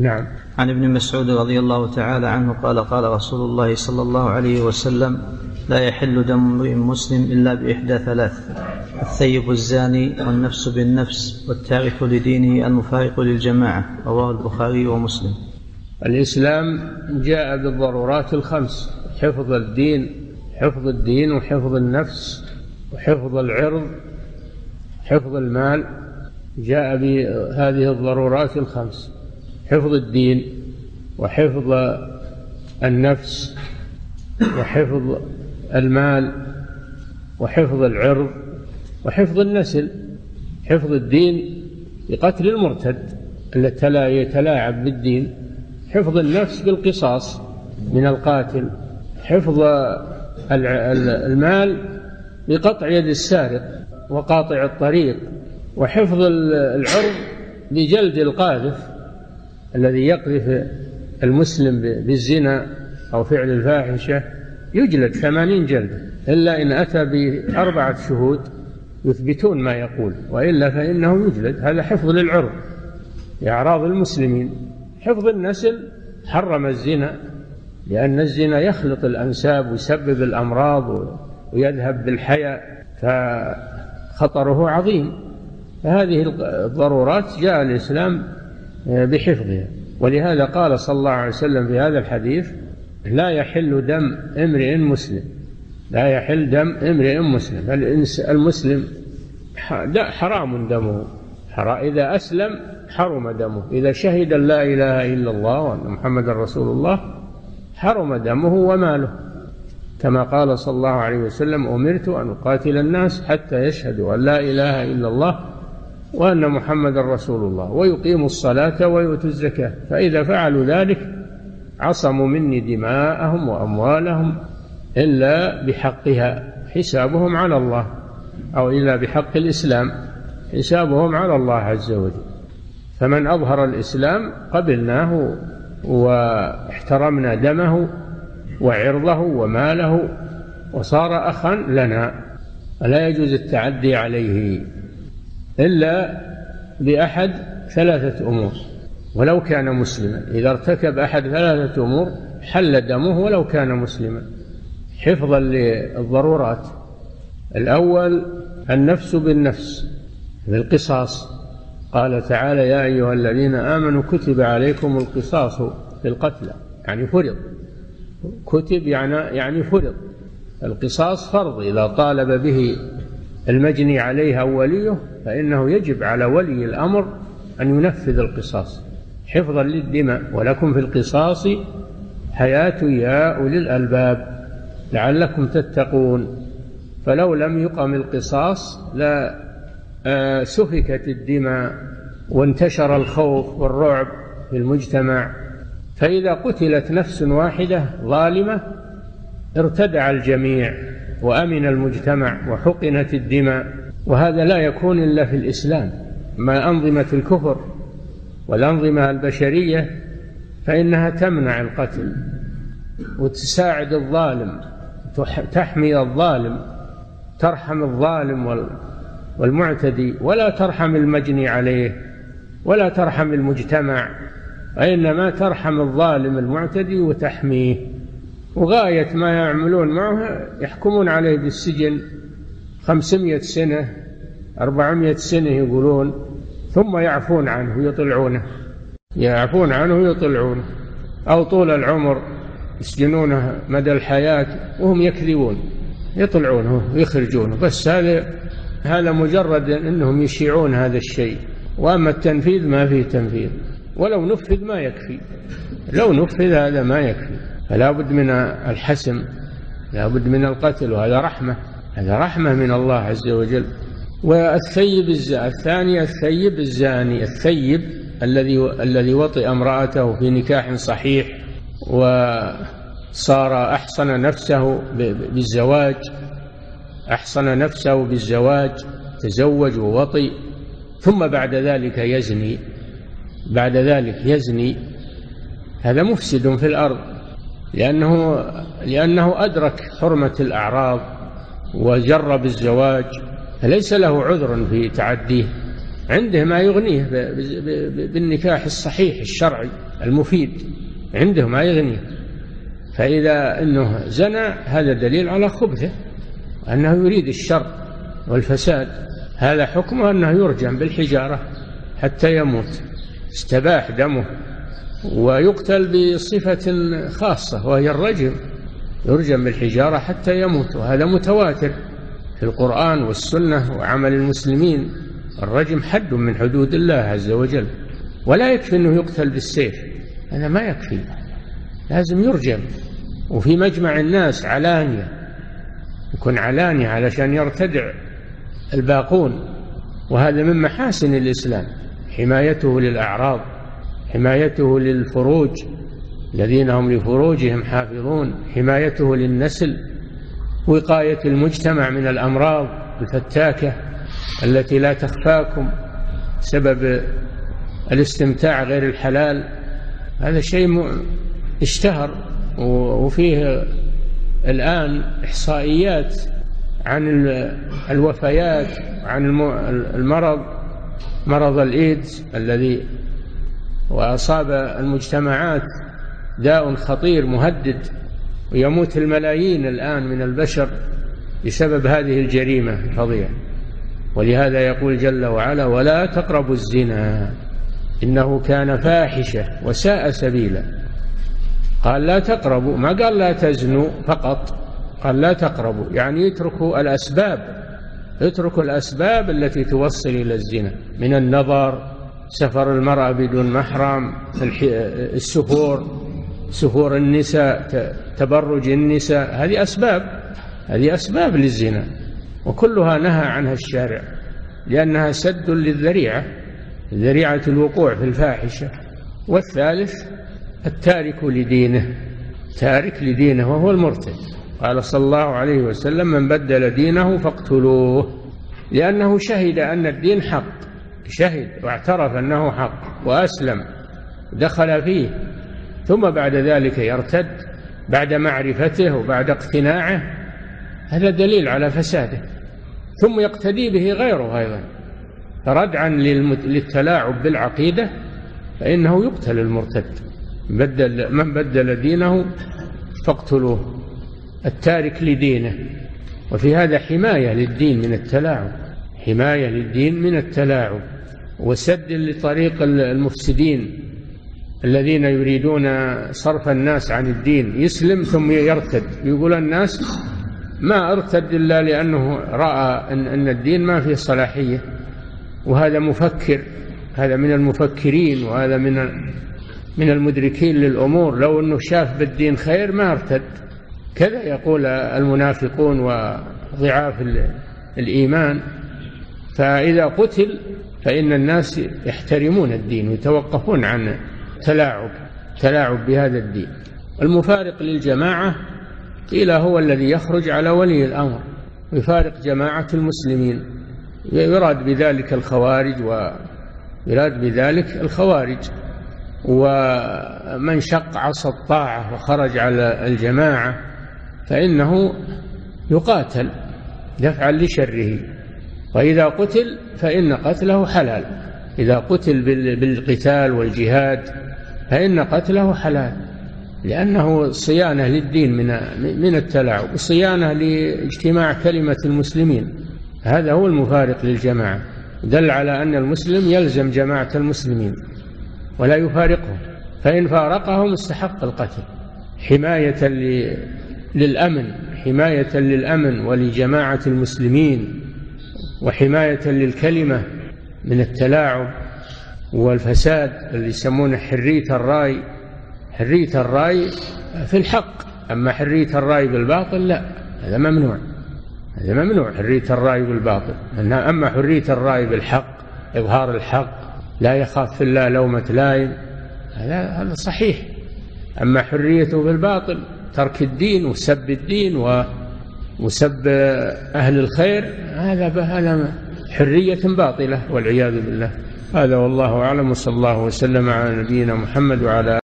نعم. عن ابن مسعود رضي الله تعالى عنه قال قال رسول الله صلى الله عليه وسلم لا يحل دم امرئ مسلم إلا بإحدى ثلاث الثيب الزاني والنفس بالنفس والتارك لدينه المفارق للجماعة. رواه البخاري ومسلم. الإسلام جاء بالضرورات الخمس حفظ الدين حفظ الدين وحفظ النفس وحفظ العرض حفظ المال. جاء بهذه الضرورات الخمس. حفظ الدين وحفظ النفس وحفظ المال وحفظ العرض وحفظ النسل حفظ الدين بقتل المرتد التي لا يتلاعب بالدين حفظ النفس بالقصاص من القاتل حفظ المال بقطع يد السارق وقاطع الطريق وحفظ العرض بجلد القاذف. الذي يقذف المسلم بالزنا أو فعل الفاحشة يجلد ثمانين جلدة إلا إن أتى بأربعة شهود يثبتون ما يقول وإلا فإنه يجلد. هذا حفظ للعرض لأعراض المسلمين. حفظ النسل حرم الزنا لأن الزنا يخلط الأنساب ويسبب الأمراض ويذهب بالحياء فخطره عظيم. فهذه الضرورات جاء الإسلام بحفظها. ولهذا قال صلى الله عليه وسلم في هذا الحديث لا يحل دم امرئ مسلم. لا يحل دم امرئ مسلم. المسلم حرام دمه. إذا أسلم حرم دمه. إذا شهد لا إله إلا الله وأن محمد رسول الله حرم دمه وماله. كما قال صلى الله عليه وسلم أمرت أن أقاتل الناس حتى يشهدوا أن لا إله إلا الله وأن محمد رسول الله ويقيموا الصلاة ويؤتوا الزكاة فإذا فعلوا ذلك عصموا مني دماءهم وأموالهم إلا بحقها حسابهم على الله أو إلا بحق الإسلام حسابهم على الله عز وجل. فمن أظهر الإسلام قبلناه واحترمنا دمه وعرضه وماله وصار أخا لنا فلا يجوز التعدي عليه. إلا بأحد ثلاثة أمور. ولو كان مسلما إذا ارتكب أحد ثلاثة أمور حل دمه ولو كان مسلما. حفظا للضرورات. الأول النفس بالنفس بالقصاص. قال تعالى يا أيها الذين آمنوا كتب عليكم القصاص في القتلى. يعني فرض. كتب يعني يعني فرض. القصاص فرض. إذا طالب به المجني عليه أو وليه فإنه يجب على ولي الأمر أن ينفذ القصاص. حفظا للدماء ولكم في القصاص حياة يا أولي الألباب لعلكم تتقون. فلو لم يقم القصاص لا آه، سفكت الدماء وانتشر الخوف والرعب في المجتمع. فإذا قتلت نفس واحدة ظالمة ارتدع الجميع. وأمن المجتمع وحقنت الدماء وهذا لا يكون إلا في الإسلام. ما أنظمة الكفر والأنظمة البشرية فإنها تمنع القتل وتساعد الظالم تحمي الظالم ترحم الظالم والمعتدي. ولا ترحم المجني عليه ولا ترحم المجتمع وإنما ترحم الظالم المعتدي وتحميه. وغاية ما يعملون معه يحكمون عليه بالسجن خمسمائة سنة أربعمائة سنة يقولون ثم يعفون عنه ويطلعونه. يعفون عنه ويطلعونه. أو طول العمر يسجنونه مدى الحياة وهم يكذبون يطلعونه ويخرجونه. بس هذا هذا مجرد أنهم يشيعون هذا الشيء. وأما التنفيذ ما فيه تنفيذ. ولو نفذ ما يكفي. لو نفذ هذا ما يكفي. فلا بد من الحسم لا بد من القتل وهذا رحمة هذا رحمة من الله عز وجل. والثيب الثاني الثيب الزاني الثيب الذي الذي وطئ امرأته في نكاح صحيح وصار أحصن نفسه بالزواج أحصن نفسه بالزواج تزوج ووطي ثم بعد ذلك يزني بعد ذلك يزني. هذا مفسد في الأرض. لأنه لأنه أدرك حرمة الأعراض وجرب الزواج فليس له عذر في تعديه. عنده ما يغنيه بالنكاح الصحيح الشرعي المفيد عنده ما يغنيه. فإذا أنه زنى هذا دليل على خبثه أنه يريد الشر والفساد. هذا حكمه أنه يرجم بالحجارة حتى يموت استباح دمه. ويقتل بصفة خاصة وهي الرجم يرجم بالحجارة حتى يموت وهذا متواتر في القرآن والسنة وعمل المسلمين. الرجم حد من حدود الله عز وجل. ولا يكفي أنه يقتل بالسيف هذا ما يكفي. لازم يرجم. وفي مجمع الناس علانية يكون علانية علشان يرتدع الباقون. وهذا من محاسن الإسلام حمايته للأعراض. حمايته للفروج الذين هم لفروجهم حافظون حمايته للنسل وقاية المجتمع من الأمراض الفتاكة التي لا تخفاكم سبب الاستمتاع غير الحلال. هذا شيء اشتهر وفيه الآن إحصائيات عن الوفيات عن المرض مرض الإيدز الذي وأصاب المجتمعات داء خطير مهدد ويموت الملايين الآن من البشر بسبب هذه الجريمة الفظيعة. ولهذا يقول جل وعلا ولا تقربوا الزنا إنه كان فاحشة وساء سبيلا. قال لا تقربوا. ما قال لا تزنوا فقط قال لا تقربوا. يعني اتركوا الأسباب اتركوا الأسباب التي توصل إلى الزنا من النظر سفر المرأة بدون محرم السفور سفور النساء تبرج النساء هذه أسباب هذه أسباب للزنا وكلها نهى عنها الشارع لأنها سد للذريعة ذريعة الوقوع في الفاحشة والثالث التارك لدينه تارك لدينه وهو المرتد. قال صلى الله عليه وسلم من بدل دينه فاقتلوه لأنه شهد أن الدين حق. شهد واعترف أنه حق وأسلم دخل فيه ثم بعد ذلك يرتد بعد معرفته وبعد اقتناعه هذا دليل على فساده. ثم يقتدي به غيره أيضا. ردعا للتلاعب بالعقيدة فإنه يقتل المرتد. بدل من بدل دينه فاقتلوه التارك لدينه. وفي هذا حماية للدين من التلاعب حماية للدين من التلاعب. وسد لطريق المفسدين الذين يريدون صرف الناس عن الدين. يسلم ثم يرتد. يقول الناس ما ارتد إلا لأنه رأى أن, أن الدين ما فيه صلاحية. وهذا مفكر. هذا من المفكرين وهذا من من المدركين للأمور. لو أنه شاف بالدين خير ما ارتد. كذا يقول المنافقون وضعاف الإيمان. فإذا قتل فإن الناس يحترمون الدين ويتوقفون عن تلاعب تلاعب بهذا الدين. المفارق للجماعة قيل هو الذي يخرج على ولي الأمر. ويفارق جماعة المسلمين. يراد بذلك الخوارج ويراد بذلك الخوارج. ومن شق عصا الطاعة وخرج على الجماعة فإنه يقاتل دفعا لشره. وإذا قتل فإن قتله حلال. إذا قتل بالقتال والجهاد فإن قتله حلال. لأنه صيانة للدين من من التلاعب صيانة لاجتماع كلمة المسلمين. هذا هو المفارق للجماعة. دل على أن المسلم يلزم جماعة المسلمين ولا يفارقهم. فإن فارقهم استحق القتل. حماية للأمن حماية للأمن ولجماعة المسلمين. وحماية للكلمة من التلاعب والفساد اللي يسمونه حرية الرأي. حرية الرأي في الحق أما حرية الرأي بالباطل لا هذا ممنوع هذا ممنوع حرية الرأي بالباطل. أما حرية الرأي بالحق إظهار الحق لا يخاف في الله لومة لائم هذا هذا صحيح. أما حريته بالباطل ترك الدين وسب الدين وسب أهل الخير هذا هذا حرية باطلة والعياذ بالله. هذا والله أعلم وصلى الله وسلم على نبينا محمد وعلى